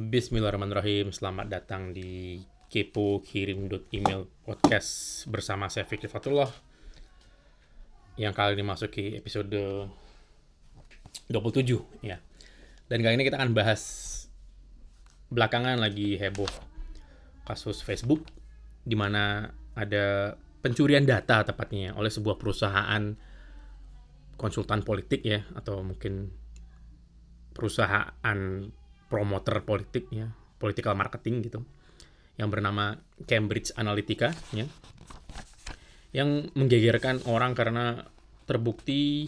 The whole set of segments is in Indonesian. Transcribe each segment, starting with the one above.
Bismillahirrahmanirrahim. Selamat datang di Kepo Kirim Email Podcast bersama saya Fikri Fatullah yang kali ini masuk ke episode 27 ya. Dan kali ini kita akan bahas belakangan lagi heboh kasus Facebook di mana ada pencurian data tepatnya oleh sebuah perusahaan konsultan politik ya atau mungkin perusahaan promoter politik ya, political marketing gitu, yang bernama Cambridge Analytica ya, yang menggegerkan orang karena terbukti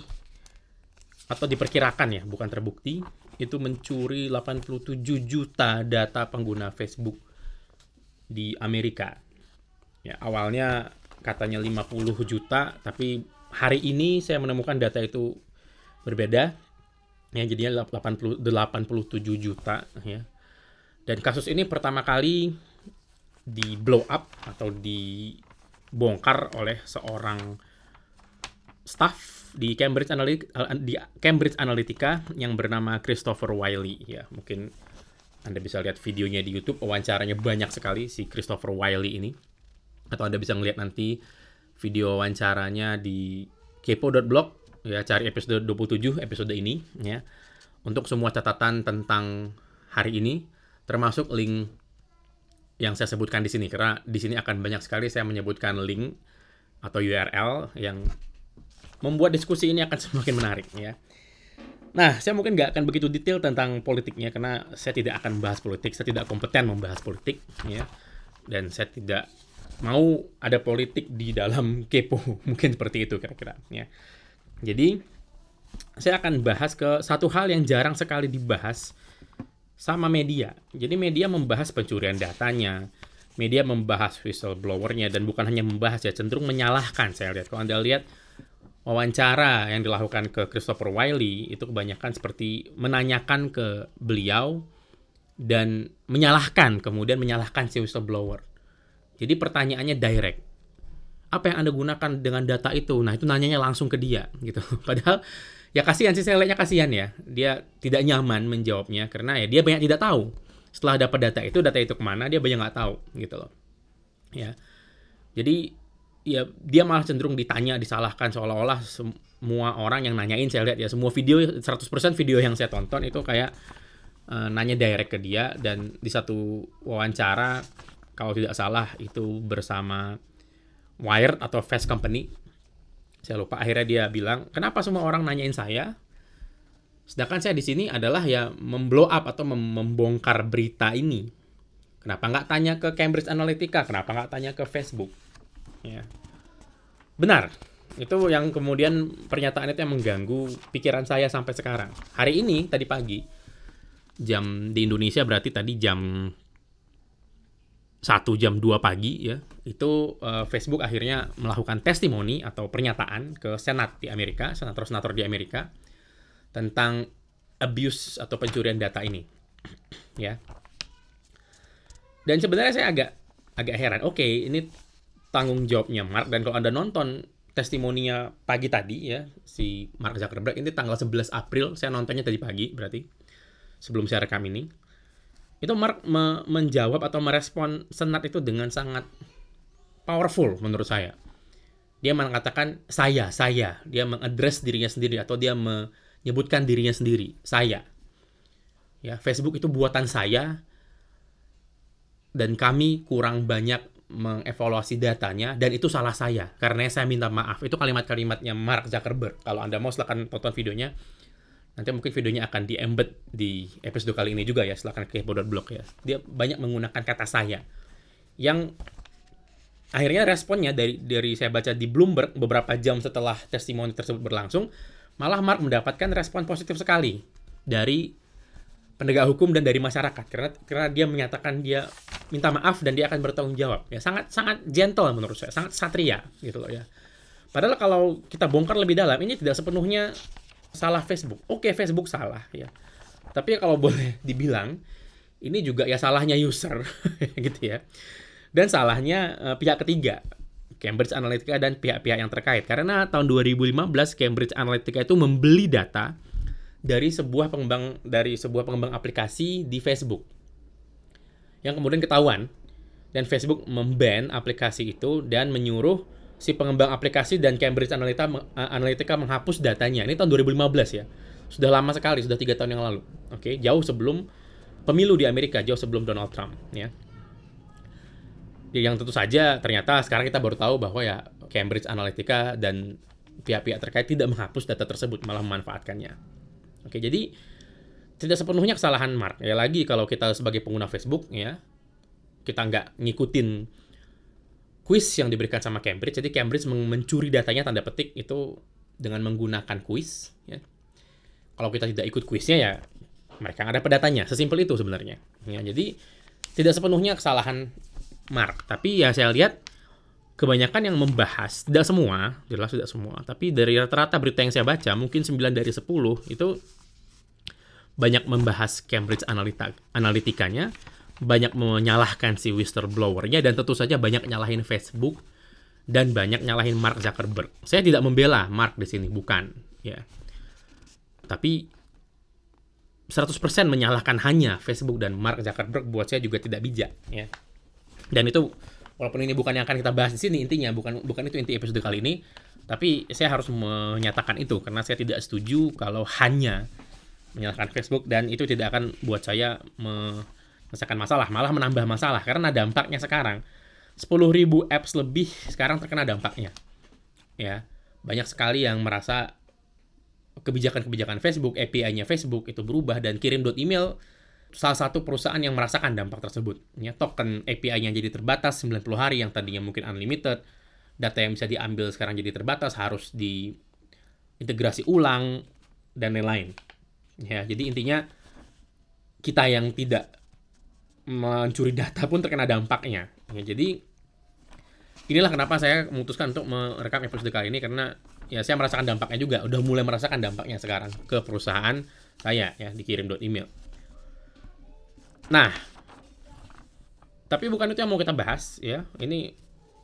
atau diperkirakan ya, bukan terbukti, itu mencuri 87 juta data pengguna Facebook di Amerika. Ya, awalnya katanya 50 juta, tapi hari ini saya menemukan data itu berbeda ya jadinya 80 87 juta ya. Dan kasus ini pertama kali di blow up atau dibongkar oleh seorang staff di Cambridge Analytica, di Cambridge Analytica yang bernama Christopher Wiley ya. Mungkin Anda bisa lihat videonya di YouTube, wawancaranya banyak sekali si Christopher Wiley ini. Atau Anda bisa melihat nanti video wawancaranya di kepo.blog ya cari episode 27 episode ini ya untuk semua catatan tentang hari ini termasuk link yang saya sebutkan di sini karena di sini akan banyak sekali saya menyebutkan link atau URL yang membuat diskusi ini akan semakin menarik ya. Nah, saya mungkin nggak akan begitu detail tentang politiknya karena saya tidak akan membahas politik, saya tidak kompeten membahas politik ya. Dan saya tidak mau ada politik di dalam kepo, mungkin seperti itu kira-kira ya. Jadi saya akan bahas ke satu hal yang jarang sekali dibahas sama media. Jadi media membahas pencurian datanya, media membahas whistleblowernya dan bukan hanya membahas ya cenderung menyalahkan saya lihat. Kalau Anda lihat wawancara yang dilakukan ke Christopher Wiley itu kebanyakan seperti menanyakan ke beliau dan menyalahkan kemudian menyalahkan si whistleblower. Jadi pertanyaannya direct apa yang Anda gunakan dengan data itu? Nah, itu nanyanya langsung ke dia gitu. Padahal ya kasihan sih saya lihatnya kasihan ya. Dia tidak nyaman menjawabnya karena ya dia banyak tidak tahu. Setelah dapat data itu, data itu ke mana dia banyak nggak tahu gitu loh. Ya. Jadi ya dia malah cenderung ditanya, disalahkan seolah-olah semua orang yang nanyain saya lihat ya semua video 100% video yang saya tonton itu kayak uh, nanya direct ke dia dan di satu wawancara kalau tidak salah itu bersama Wired atau Fast Company. Saya lupa akhirnya dia bilang, "Kenapa semua orang nanyain saya?" Sedangkan saya di sini adalah ya memblow up atau membongkar berita ini. Kenapa nggak tanya ke Cambridge Analytica? Kenapa nggak tanya ke Facebook? Ya. Benar. Itu yang kemudian pernyataan itu yang mengganggu pikiran saya sampai sekarang. Hari ini, tadi pagi, jam di Indonesia berarti tadi jam satu jam 2 pagi ya itu uh, Facebook akhirnya melakukan testimoni atau pernyataan ke Senat di Amerika senator-senator di Amerika tentang abuse atau pencurian data ini ya. Dan sebenarnya saya agak agak heran oke okay, ini tanggung jawabnya Mark dan kalau anda nonton testimoninya pagi tadi ya si Mark Zuckerberg ini tanggal 11 April saya nontonnya tadi pagi berarti sebelum saya rekam ini. Itu Mark me menjawab atau merespon Senat itu dengan sangat powerful menurut saya. Dia mengatakan saya, saya. Dia mengadres dirinya sendiri atau dia menyebutkan dirinya sendiri, saya. Ya, Facebook itu buatan saya dan kami kurang banyak mengevaluasi datanya dan itu salah saya karena saya minta maaf. Itu kalimat-kalimatnya Mark Zuckerberg. Kalau Anda mau silahkan tonton videonya Nanti mungkin videonya akan di embed di episode kali ini juga ya, silahkan ke blog ya. Dia banyak menggunakan kata saya. Yang akhirnya responnya dari dari saya baca di Bloomberg beberapa jam setelah testimoni tersebut berlangsung, malah Mark mendapatkan respon positif sekali dari penegak hukum dan dari masyarakat karena karena dia menyatakan dia minta maaf dan dia akan bertanggung jawab ya sangat sangat gentle menurut saya sangat satria gitu loh ya padahal kalau kita bongkar lebih dalam ini tidak sepenuhnya salah Facebook. Oke, Facebook salah ya. Tapi kalau boleh dibilang ini juga ya salahnya user gitu ya. Dan salahnya uh, pihak ketiga, Cambridge Analytica dan pihak-pihak yang terkait. Karena tahun 2015 Cambridge Analytica itu membeli data dari sebuah pengembang dari sebuah pengembang aplikasi di Facebook. yang kemudian ketahuan dan Facebook memban aplikasi itu dan menyuruh si pengembang aplikasi dan Cambridge Analytica, Analytica menghapus datanya. Ini tahun 2015 ya. Sudah lama sekali, sudah tiga tahun yang lalu. Oke, jauh sebelum pemilu di Amerika, jauh sebelum Donald Trump. Ya. Yang tentu saja ternyata sekarang kita baru tahu bahwa ya Cambridge Analytica dan pihak-pihak terkait tidak menghapus data tersebut, malah memanfaatkannya. Oke, jadi tidak sepenuhnya kesalahan Mark. Ya lagi kalau kita sebagai pengguna Facebook ya, kita nggak ngikutin quiz yang diberikan sama Cambridge. Jadi Cambridge mencuri datanya tanda petik itu dengan menggunakan quiz. Ya. Kalau kita tidak ikut quiznya ya mereka dapat datanya. Sesimpel itu sebenarnya. Ya, jadi tidak sepenuhnya kesalahan Mark. Tapi ya saya lihat kebanyakan yang membahas, tidak semua, jelas tidak semua, tapi dari rata-rata berita yang saya baca, mungkin 9 dari 10 itu banyak membahas Cambridge Analytica, Analytica-nya banyak menyalahkan si whistleblower-nya dan tentu saja banyak nyalahin Facebook dan banyak nyalahin Mark Zuckerberg. Saya tidak membela Mark di sini, bukan, ya. Tapi 100% menyalahkan hanya Facebook dan Mark Zuckerberg buat saya juga tidak bijak, ya. Dan itu walaupun ini bukan yang akan kita bahas di sini intinya, bukan bukan itu inti episode kali ini, tapi saya harus menyatakan itu karena saya tidak setuju kalau hanya menyalahkan Facebook dan itu tidak akan buat saya me menyelesaikan masalah, malah menambah masalah karena dampaknya sekarang 10.000 apps lebih sekarang terkena dampaknya. Ya, banyak sekali yang merasa kebijakan-kebijakan Facebook, API-nya Facebook itu berubah dan kirim dot email salah satu perusahaan yang merasakan dampak tersebut. Ya, token API-nya jadi terbatas 90 hari yang tadinya mungkin unlimited, data yang bisa diambil sekarang jadi terbatas harus diintegrasi ulang dan lain-lain. Ya, jadi intinya kita yang tidak mencuri data pun terkena dampaknya. Ya, jadi inilah kenapa saya memutuskan untuk merekam episode kali ini karena ya saya merasakan dampaknya juga, udah mulai merasakan dampaknya sekarang ke perusahaan saya ya dikirim dot email. Nah, tapi bukan itu yang mau kita bahas ya. Ini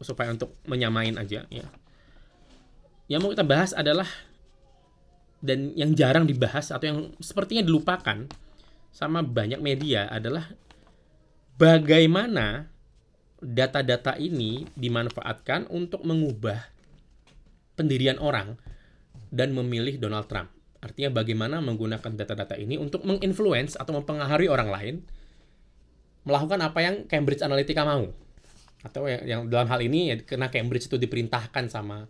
supaya untuk menyamain aja ya. Yang mau kita bahas adalah dan yang jarang dibahas atau yang sepertinya dilupakan sama banyak media adalah bagaimana data-data ini dimanfaatkan untuk mengubah pendirian orang dan memilih Donald Trump. Artinya bagaimana menggunakan data-data ini untuk menginfluence atau mempengaruhi orang lain melakukan apa yang Cambridge Analytica mau. Atau yang, yang dalam hal ini ya karena Cambridge itu diperintahkan sama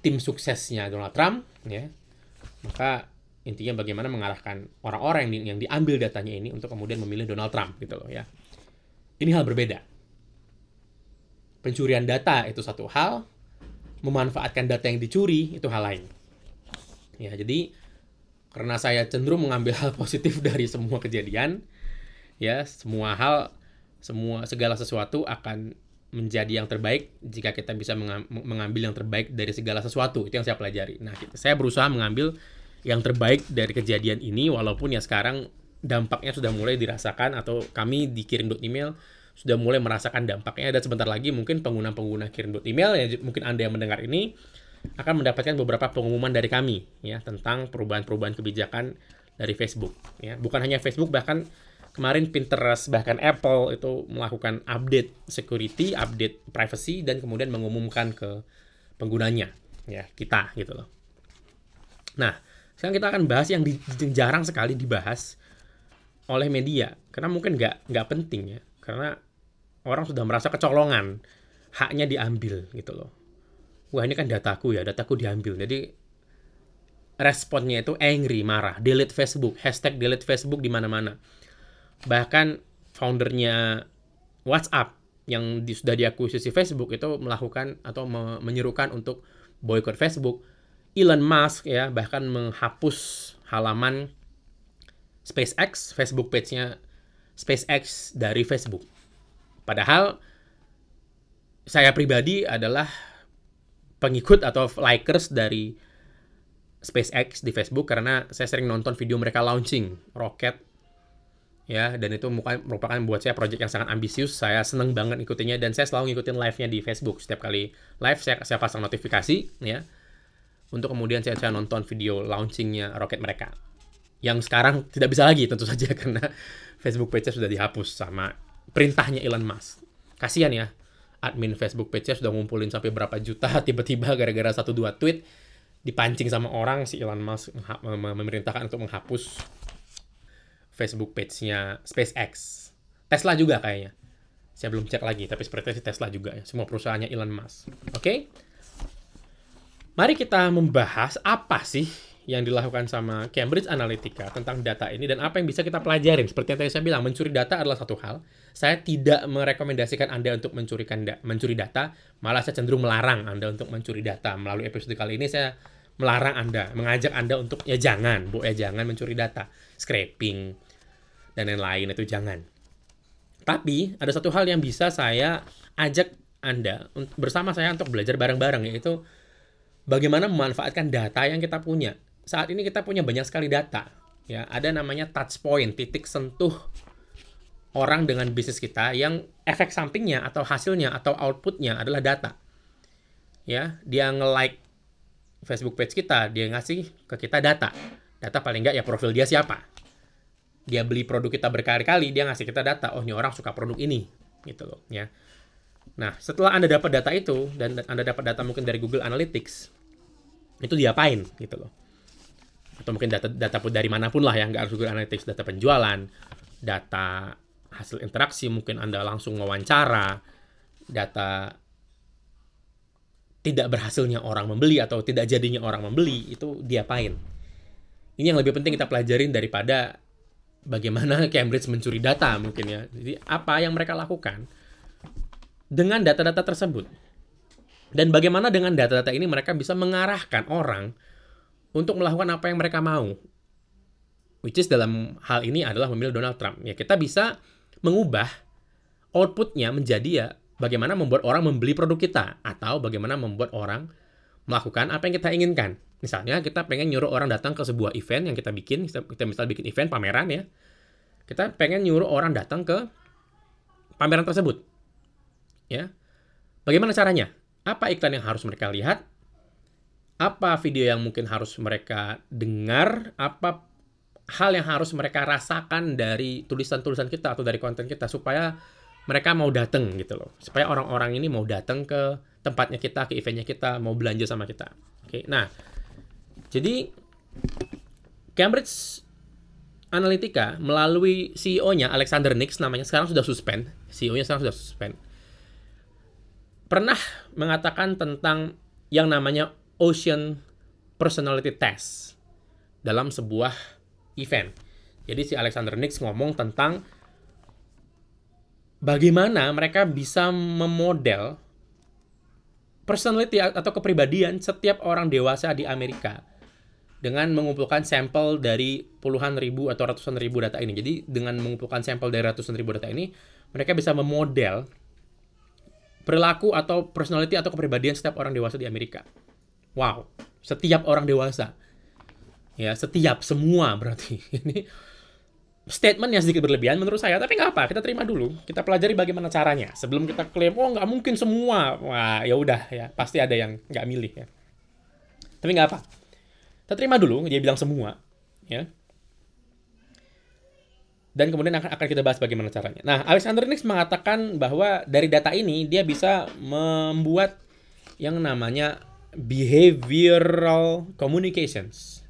tim suksesnya Donald Trump ya. Maka intinya bagaimana mengarahkan orang-orang yang, yang diambil datanya ini untuk kemudian memilih Donald Trump gitu loh ya. Ini hal berbeda. Pencurian data itu satu hal, memanfaatkan data yang dicuri itu hal lain. Ya, jadi karena saya cenderung mengambil hal positif dari semua kejadian, ya, semua hal, semua segala sesuatu akan menjadi yang terbaik jika kita bisa mengambil yang terbaik dari segala sesuatu. Itu yang saya pelajari. Nah, saya berusaha mengambil yang terbaik dari kejadian ini walaupun ya sekarang dampaknya sudah mulai dirasakan atau kami di kirim email sudah mulai merasakan dampaknya dan sebentar lagi mungkin pengguna-pengguna kirim email ya mungkin Anda yang mendengar ini akan mendapatkan beberapa pengumuman dari kami ya tentang perubahan-perubahan kebijakan dari Facebook ya bukan hanya Facebook bahkan kemarin Pinterest bahkan Apple itu melakukan update security, update privacy dan kemudian mengumumkan ke penggunanya ya kita gitu loh. Nah, sekarang kita akan bahas yang, di, yang jarang sekali dibahas oleh media karena mungkin nggak nggak penting ya. Karena orang sudah merasa kecolongan haknya diambil gitu loh. Wah ini kan dataku ya dataku diambil. Jadi responnya itu angry marah. Delete Facebook hashtag delete Facebook di mana-mana bahkan foundernya WhatsApp yang di, sudah diakuisisi Facebook itu melakukan atau me, menyerukan untuk boykot Facebook Elon Musk ya bahkan menghapus halaman SpaceX, Facebook page-nya SpaceX dari Facebook. Padahal saya pribadi adalah pengikut atau likers dari SpaceX di Facebook karena saya sering nonton video mereka launching roket ya dan itu merupakan buat saya project yang sangat ambisius. Saya seneng banget ikutinya dan saya selalu ngikutin live-nya di Facebook. Setiap kali live saya saya pasang notifikasi ya untuk kemudian saya, saya nonton video launchingnya roket mereka. Yang sekarang tidak bisa lagi tentu saja karena Facebook page sudah dihapus sama perintahnya Elon Musk. Kasihan ya, admin Facebook page-nya sudah ngumpulin sampai berapa juta, tiba-tiba gara-gara satu dua tweet dipancing sama orang si Elon Musk memerintahkan untuk menghapus Facebook page-nya SpaceX. Tesla juga kayaknya. Saya belum cek lagi, tapi sepertinya si Tesla juga ya. Semua perusahaannya Elon Musk. Oke? Okay? Mari kita membahas apa sih yang dilakukan sama Cambridge Analytica tentang data ini dan apa yang bisa kita pelajarin. Seperti yang tadi saya bilang, mencuri data adalah satu hal. Saya tidak merekomendasikan Anda untuk mencurikan da mencuri data, malah saya cenderung melarang Anda untuk mencuri data. Melalui episode kali ini saya melarang Anda, mengajak Anda untuk ya jangan, bu ya jangan mencuri data, scraping dan lain-lain itu jangan. Tapi ada satu hal yang bisa saya ajak Anda bersama saya untuk belajar bareng-bareng yaitu bagaimana memanfaatkan data yang kita punya saat ini kita punya banyak sekali data. Ya, ada namanya touch point, titik sentuh orang dengan bisnis kita yang efek sampingnya atau hasilnya atau outputnya adalah data. Ya, dia nge-like Facebook page kita, dia ngasih ke kita data. Data paling nggak ya profil dia siapa. Dia beli produk kita berkali-kali, dia ngasih kita data. Oh, ini orang suka produk ini, gitu loh, ya. Nah, setelah Anda dapat data itu dan Anda dapat data mungkin dari Google Analytics, itu diapain gitu loh atau mungkin data data dari mana pun lah ya nggak harus Google Analytics data penjualan data hasil interaksi mungkin anda langsung wawancara data tidak berhasilnya orang membeli atau tidak jadinya orang membeli itu diapain ini yang lebih penting kita pelajarin daripada bagaimana Cambridge mencuri data mungkin ya jadi apa yang mereka lakukan dengan data-data tersebut dan bagaimana dengan data-data ini mereka bisa mengarahkan orang untuk melakukan apa yang mereka mau. Which is dalam hal ini adalah memilih Donald Trump. Ya kita bisa mengubah outputnya menjadi ya bagaimana membuat orang membeli produk kita atau bagaimana membuat orang melakukan apa yang kita inginkan. Misalnya kita pengen nyuruh orang datang ke sebuah event yang kita bikin, kita misalnya bikin event pameran ya. Kita pengen nyuruh orang datang ke pameran tersebut. Ya. Bagaimana caranya? Apa iklan yang harus mereka lihat? apa video yang mungkin harus mereka dengar, apa hal yang harus mereka rasakan dari tulisan-tulisan kita atau dari konten kita supaya mereka mau datang gitu loh. Supaya orang-orang ini mau datang ke tempatnya kita, ke eventnya kita, mau belanja sama kita. Oke, nah jadi Cambridge Analytica melalui CEO-nya Alexander Nix namanya sekarang sudah suspend, CEO-nya sekarang sudah suspend. Pernah mengatakan tentang yang namanya Ocean Personality Test dalam sebuah event. Jadi si Alexander Nix ngomong tentang bagaimana mereka bisa memodel personality atau kepribadian setiap orang dewasa di Amerika dengan mengumpulkan sampel dari puluhan ribu atau ratusan ribu data ini. Jadi dengan mengumpulkan sampel dari ratusan ribu data ini, mereka bisa memodel perilaku atau personality atau kepribadian setiap orang dewasa di Amerika. Wow, setiap orang dewasa. Ya, setiap semua berarti. Ini statement yang sedikit berlebihan menurut saya, tapi nggak apa, kita terima dulu. Kita pelajari bagaimana caranya. Sebelum kita klaim, oh nggak mungkin semua. Wah, ya udah ya, pasti ada yang nggak milih ya. Tapi nggak apa. Kita terima dulu, dia bilang semua. Ya, dan kemudian akan, akan kita bahas bagaimana caranya. Nah, Alexander Nix mengatakan bahwa dari data ini dia bisa membuat yang namanya behavioral communications.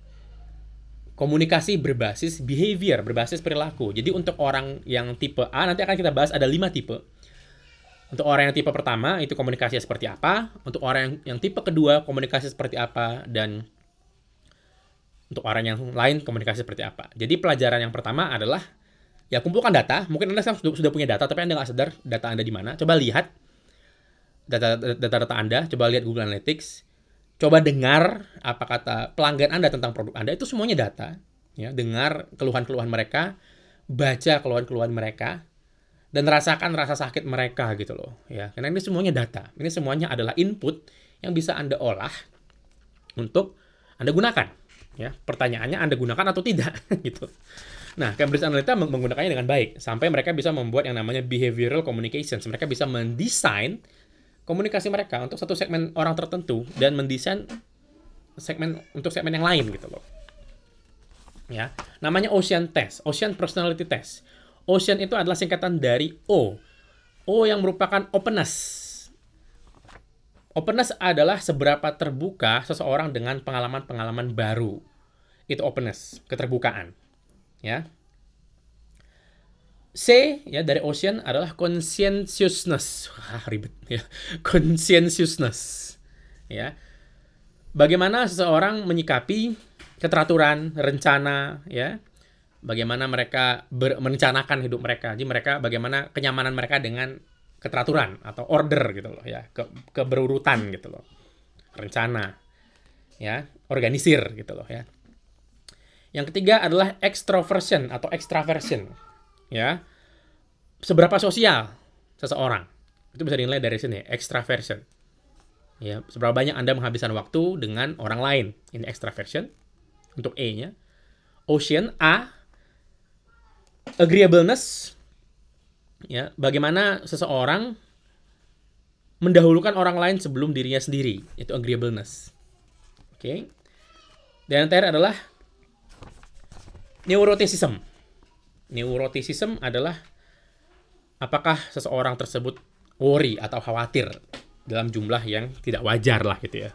Komunikasi berbasis behavior, berbasis perilaku. Jadi untuk orang yang tipe A, nanti akan kita bahas ada lima tipe. Untuk orang yang tipe pertama, itu komunikasi seperti apa. Untuk orang yang, yang tipe kedua, komunikasi seperti apa. Dan untuk orang yang lain, komunikasi seperti apa. Jadi pelajaran yang pertama adalah, ya kumpulkan data. Mungkin Anda sekarang sudah punya data, tapi Anda nggak sadar data Anda di mana. Coba lihat data-data Anda, coba lihat Google Analytics. Coba dengar apa kata pelanggan Anda tentang produk Anda. Itu semuanya data ya. Dengar keluhan-keluhan mereka. Baca keluhan-keluhan mereka. Dan rasakan rasa sakit mereka gitu loh ya. Karena ini semuanya data. Ini semuanya adalah input yang bisa Anda olah untuk Anda gunakan ya pertanyaannya Anda gunakan atau tidak gitu Nah, Cambridge Analytica menggunakannya dengan baik sampai mereka bisa membuat yang namanya behavioral communications. Mereka bisa mendesain komunikasi mereka untuk satu segmen orang tertentu dan mendesain segmen untuk segmen yang lain gitu loh. Ya, namanya Ocean Test, Ocean Personality Test. Ocean itu adalah singkatan dari O. O yang merupakan openness. Openness adalah seberapa terbuka seseorang dengan pengalaman-pengalaman baru. Itu openness, keterbukaan. Ya. C ya dari ocean adalah conscientiousness. Wah, ribet ya. Conscientiousness. Ya. Bagaimana seseorang menyikapi keteraturan, rencana, ya. Bagaimana mereka merencanakan hidup mereka. Jadi mereka bagaimana kenyamanan mereka dengan keteraturan atau order gitu loh ya, ke keberurutan gitu loh. Rencana. Ya, organisir gitu loh ya. Yang ketiga adalah extroversion atau extraversion. Ya. Seberapa sosial seseorang. Itu bisa dinilai dari sini, extraversion. Ya, seberapa banyak Anda menghabiskan waktu dengan orang lain. Ini extraversion untuk E-nya. Ocean A agreeableness ya, bagaimana seseorang mendahulukan orang lain sebelum dirinya sendiri, itu agreeableness. Oke. Okay. Dan yang terakhir adalah neuroticism. Neuroticism adalah apakah seseorang tersebut worry atau khawatir dalam jumlah yang tidak wajar lah gitu ya.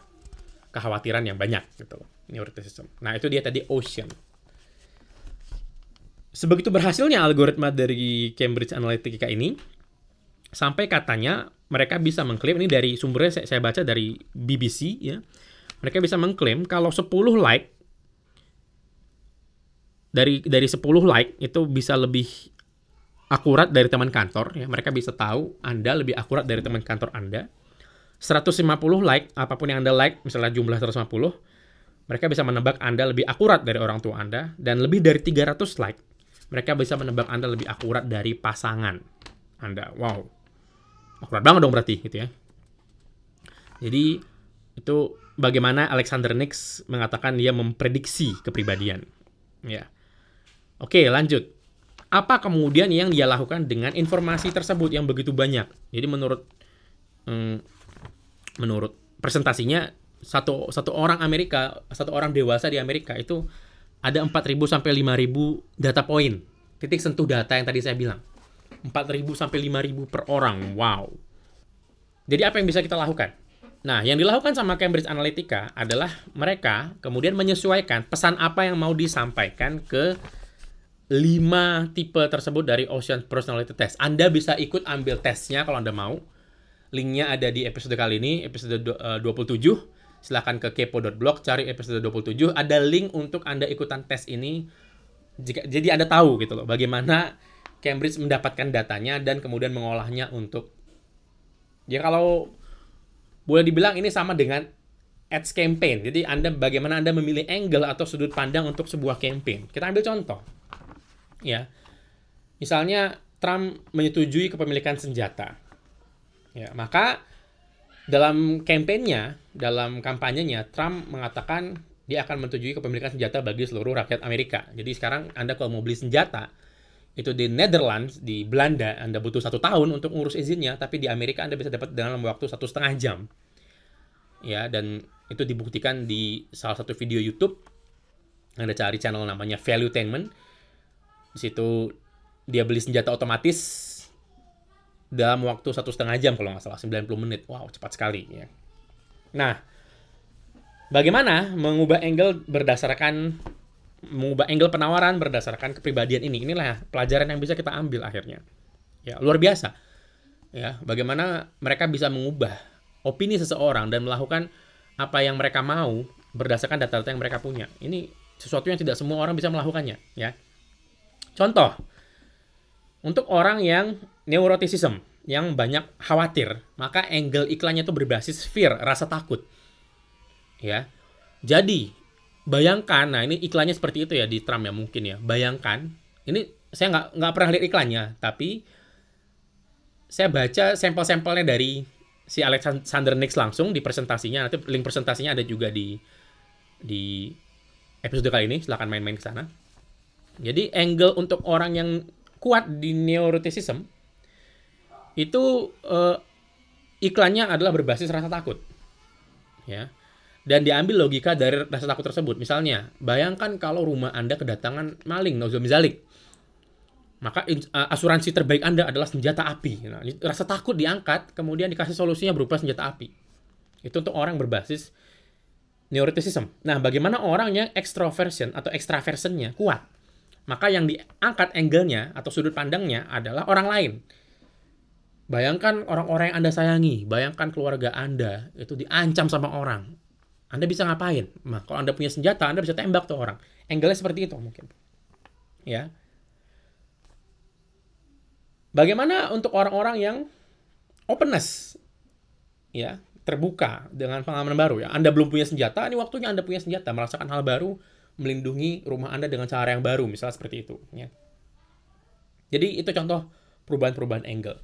Kekhawatiran yang banyak gitu. Neuroticism. Nah, itu dia tadi ocean. Sebegitu berhasilnya algoritma dari Cambridge Analytica ini, sampai katanya mereka bisa mengklaim ini dari sumbernya saya, saya baca dari BBC ya. Mereka bisa mengklaim kalau 10 like dari dari 10 like itu bisa lebih akurat dari teman kantor ya. Mereka bisa tahu Anda lebih akurat dari teman kantor Anda 150 like, apa pun yang Anda like, misalnya jumlah 150, mereka bisa menebak Anda lebih akurat dari orang tua Anda, dan lebih dari 300 like, mereka bisa menebak Anda lebih akurat dari pasangan Anda. Wow. Akurat banget dong berarti, gitu ya. Jadi, itu bagaimana Alexander Nix mengatakan dia memprediksi kepribadian. Ya. Oke, lanjut. Apa kemudian yang dia lakukan dengan informasi tersebut yang begitu banyak? Jadi menurut hmm, menurut presentasinya satu satu orang Amerika, satu orang dewasa di Amerika itu ada 4.000 sampai 5.000 data point. Titik sentuh data yang tadi saya bilang. 4.000 sampai 5.000 per orang. Wow. Jadi apa yang bisa kita lakukan? Nah, yang dilakukan sama Cambridge Analytica adalah mereka kemudian menyesuaikan pesan apa yang mau disampaikan ke 5 tipe tersebut dari Ocean Personality Test. Anda bisa ikut ambil tesnya kalau Anda mau Linknya ada di episode kali ini, episode 27. Eh, Silahkan ke kepo.blog, cari episode 27. Ada link untuk Anda ikutan tes ini. Jika, jadi Anda tahu gitu loh, bagaimana Cambridge mendapatkan datanya dan kemudian mengolahnya untuk... Ya kalau boleh dibilang ini sama dengan ads campaign. Jadi Anda bagaimana Anda memilih angle atau sudut pandang untuk sebuah campaign. Kita ambil contoh. Ya. Misalnya Trump menyetujui kepemilikan senjata. Ya, maka dalam kampanyenya, dalam kampanyenya, Trump mengatakan dia akan menyetujui kepemilikan senjata bagi seluruh rakyat Amerika. Jadi sekarang Anda kalau mau beli senjata, itu di Netherlands, di Belanda, Anda butuh satu tahun untuk ngurus izinnya, tapi di Amerika Anda bisa dapat dalam waktu satu setengah jam. Ya, dan itu dibuktikan di salah satu video YouTube. Anda cari channel namanya Valuetainment. Di situ dia beli senjata otomatis dalam waktu satu setengah jam kalau nggak salah 90 menit wow cepat sekali ya nah bagaimana mengubah angle berdasarkan mengubah angle penawaran berdasarkan kepribadian ini? Inilah pelajaran yang bisa kita ambil akhirnya. Ya luar biasa. Ya bagaimana mereka bisa mengubah opini seseorang dan melakukan apa yang mereka mau berdasarkan data-data yang mereka punya. Ini sesuatu yang tidak semua orang bisa melakukannya ya. Contoh untuk orang yang neuroticism, yang banyak khawatir, maka angle iklannya itu berbasis fear, rasa takut. Ya. Jadi, bayangkan, nah ini iklannya seperti itu ya di Trump ya mungkin ya. Bayangkan, ini saya nggak nggak pernah lihat iklannya, tapi saya baca sampel-sampelnya dari si Alexander Nix langsung di presentasinya. Nanti link presentasinya ada juga di di episode kali ini. Silahkan main-main ke sana. Jadi angle untuk orang yang kuat di neuroticism itu uh, iklannya adalah berbasis rasa takut. Ya. Dan diambil logika dari rasa takut tersebut. Misalnya, bayangkan kalau rumah Anda kedatangan maling, nozul mizalik. maka uh, asuransi terbaik Anda adalah senjata api. Nah, rasa takut diangkat, kemudian dikasih solusinya berupa senjata api. Itu untuk orang berbasis neuroticism. Nah, bagaimana orang yang extroversion atau extraversionnya kuat? Maka yang diangkat angle-nya atau sudut pandangnya adalah orang lain. Bayangkan orang-orang yang Anda sayangi, bayangkan keluarga Anda itu diancam sama orang. Anda bisa ngapain? Nah, kalau Anda punya senjata, Anda bisa tembak tuh orang. Angle-nya seperti itu mungkin. Ya. Bagaimana untuk orang-orang yang openness? Ya, terbuka dengan pengalaman baru ya. Anda belum punya senjata, ini waktunya Anda punya senjata, merasakan hal baru, melindungi rumah Anda dengan cara yang baru, misalnya seperti itu. Ya. Jadi itu contoh perubahan-perubahan angle.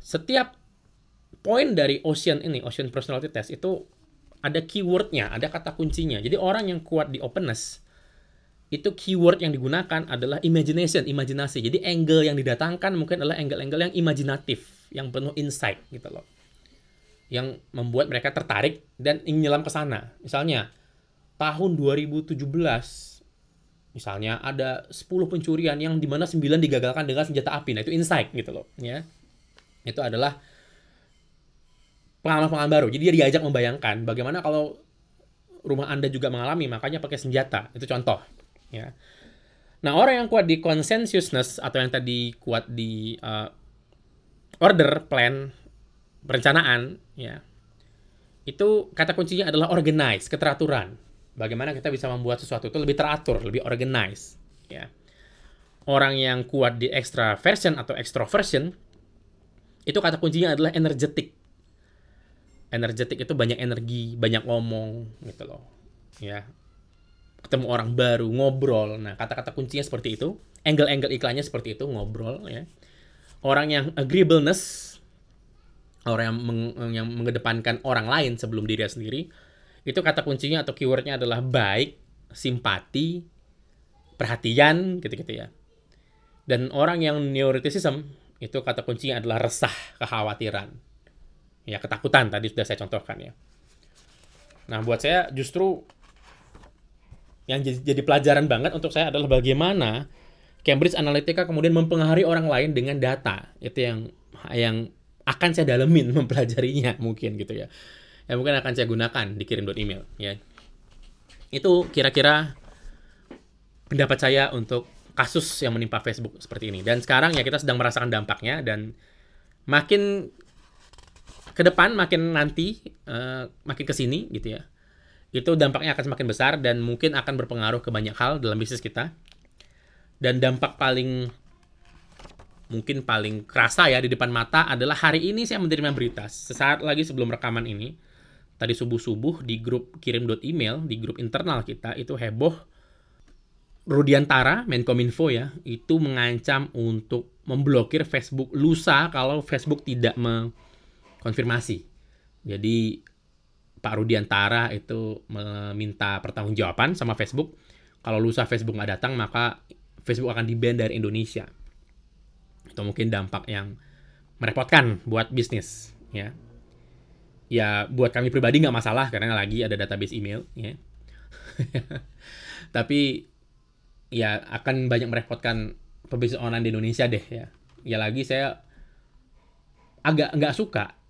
Setiap poin dari Ocean ini, Ocean Personality Test itu ada keywordnya, ada kata kuncinya. Jadi orang yang kuat di openness itu keyword yang digunakan adalah imagination, imajinasi. Jadi angle yang didatangkan mungkin adalah angle-angle yang imajinatif, yang penuh insight gitu loh. Yang membuat mereka tertarik dan ingin nyelam ke sana. Misalnya tahun 2017 misalnya ada 10 pencurian yang di mana 9 digagalkan dengan senjata api. Nah, itu insight gitu loh, ya. Itu adalah pengalaman-pengalaman baru. Jadi dia diajak membayangkan bagaimana kalau rumah Anda juga mengalami, makanya pakai senjata. Itu contoh ya. Nah, orang yang kuat di consensusness atau yang tadi kuat di uh, order, plan, perencanaan, ya. Itu kata kuncinya adalah organize, keteraturan. Bagaimana kita bisa membuat sesuatu itu lebih teratur, lebih organize, ya. Orang yang kuat di extraversion atau extroversion itu kata kuncinya adalah energetic. Energetic itu banyak energi, banyak ngomong gitu loh. Ya, ketemu orang baru, ngobrol. Nah, kata-kata kuncinya seperti itu. Angle-angle iklannya seperti itu, ngobrol ya. Orang yang agreeableness, orang yang, meng, yang mengedepankan orang lain sebelum diri sendiri, itu kata kuncinya atau keywordnya adalah baik, simpati, perhatian, gitu-gitu ya. Dan orang yang neuroticism, itu kata kuncinya adalah resah, kekhawatiran. Ya, ketakutan tadi sudah saya contohkan ya. Nah, buat saya justru yang jadi, pelajaran banget untuk saya adalah bagaimana Cambridge Analytica kemudian mempengaruhi orang lain dengan data. Itu yang yang akan saya dalemin mempelajarinya mungkin gitu ya. Yang mungkin akan saya gunakan dikirim email ya. Itu kira-kira pendapat saya untuk kasus yang menimpa Facebook seperti ini. Dan sekarang ya kita sedang merasakan dampaknya dan makin ke depan makin nanti uh, makin ke sini gitu ya itu dampaknya akan semakin besar dan mungkin akan berpengaruh ke banyak hal dalam bisnis kita. Dan dampak paling mungkin paling kerasa ya di depan mata adalah hari ini saya menerima berita sesaat lagi sebelum rekaman ini tadi subuh-subuh di grup kirim email di grup internal kita itu heboh Rudiantara Menkominfo ya itu mengancam untuk memblokir Facebook lusa kalau Facebook tidak mengkonfirmasi jadi Pak Rudiantara itu meminta pertanggungjawaban sama Facebook. Kalau lusa Facebook nggak datang, maka Facebook akan di-ban dari Indonesia. Itu mungkin dampak yang merepotkan buat bisnis, ya. Ya, buat kami pribadi nggak masalah karena lagi ada database email, ya. Tapi ya akan banyak merepotkan pebisnis online di Indonesia deh, ya. Ya lagi saya agak nggak suka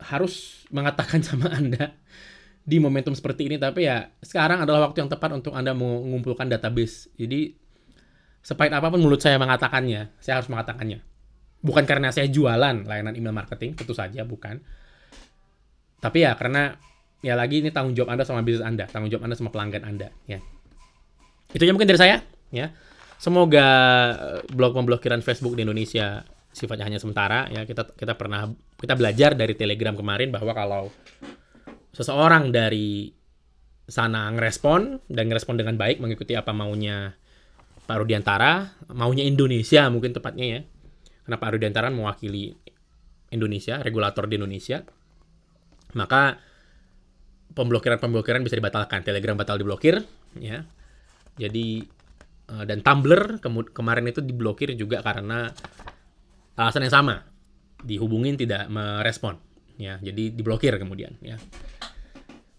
harus mengatakan sama Anda di momentum seperti ini tapi ya sekarang adalah waktu yang tepat untuk Anda mengumpulkan database. Jadi sepahit apa pun mulut saya mengatakannya, saya harus mengatakannya. Bukan karena saya jualan layanan email marketing, tentu saja bukan. Tapi ya karena ya lagi ini tanggung jawab Anda sama bisnis Anda, tanggung jawab Anda sama pelanggan Anda, ya. Itu aja mungkin dari saya, ya. Semoga eh, blog pemblokiran Facebook di Indonesia sifatnya hanya sementara ya kita kita pernah kita belajar dari Telegram kemarin bahwa kalau seseorang dari sana ngerespon dan ngerespon dengan baik mengikuti apa maunya Pak Rudiantara, maunya Indonesia mungkin tepatnya ya. Karena Pak Rudiantara mewakili Indonesia, regulator di Indonesia. Maka pemblokiran-pemblokiran bisa dibatalkan. Telegram batal diblokir ya. Jadi eh, dan Tumblr kemarin itu diblokir juga karena alasan yang sama. Dihubungin tidak merespon. Ya jadi diblokir kemudian ya.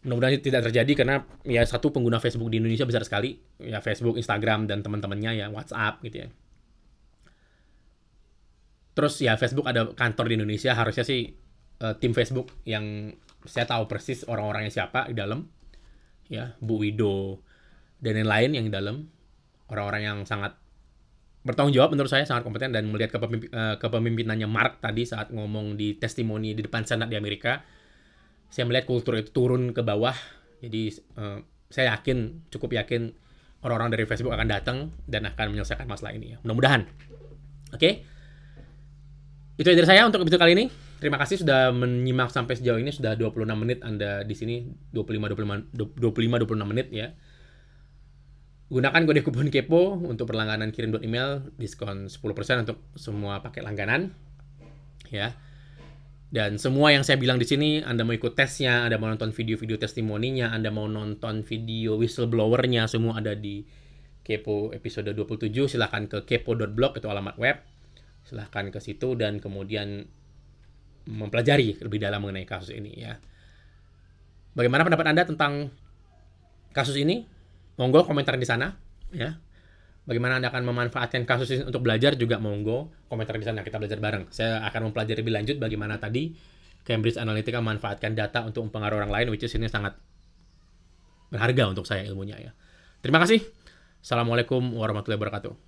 Mudah-mudahan tidak terjadi karena ya satu pengguna Facebook di Indonesia besar sekali. Ya Facebook Instagram dan teman-temannya ya WhatsApp gitu ya. Terus ya Facebook ada kantor di Indonesia. Harusnya sih uh, tim Facebook yang saya tahu persis orang-orangnya siapa di dalam ya Bu Wido dan lain-lain yang di dalam. Orang-orang yang sangat bertanggung jawab menurut saya sangat kompeten dan melihat uh, kepemimpinannya Mark tadi saat ngomong di testimoni di depan Senat di Amerika saya melihat kultur itu turun ke bawah. Jadi uh, saya yakin cukup yakin orang-orang dari Facebook akan datang dan akan menyelesaikan masalah ini ya. Mudah-mudahan. Oke? Okay? itu dari saya untuk episode kali ini. Terima kasih sudah menyimak sampai sejauh ini. Sudah 26 menit Anda di sini. 25 25 25 26 menit ya Gunakan kode kupon kepo untuk berlangganan kirim email diskon 10% untuk semua paket langganan. Ya. Dan semua yang saya bilang di sini, Anda mau ikut tesnya, Anda mau nonton video-video testimoninya, Anda mau nonton video whistleblowernya, semua ada di Kepo episode 27. Silahkan ke kepo.blog, itu alamat web. Silahkan ke situ dan kemudian mempelajari lebih dalam mengenai kasus ini ya. Bagaimana pendapat Anda tentang kasus ini? Monggo komentar di sana ya. Bagaimana anda akan memanfaatkan kasus ini untuk belajar juga? Monggo komentar di sana kita belajar bareng. Saya akan mempelajari lebih lanjut bagaimana tadi Cambridge Analytica memanfaatkan data untuk mempengaruhi orang lain which is ini sangat berharga untuk saya ilmunya ya. Terima kasih. Assalamualaikum warahmatullahi wabarakatuh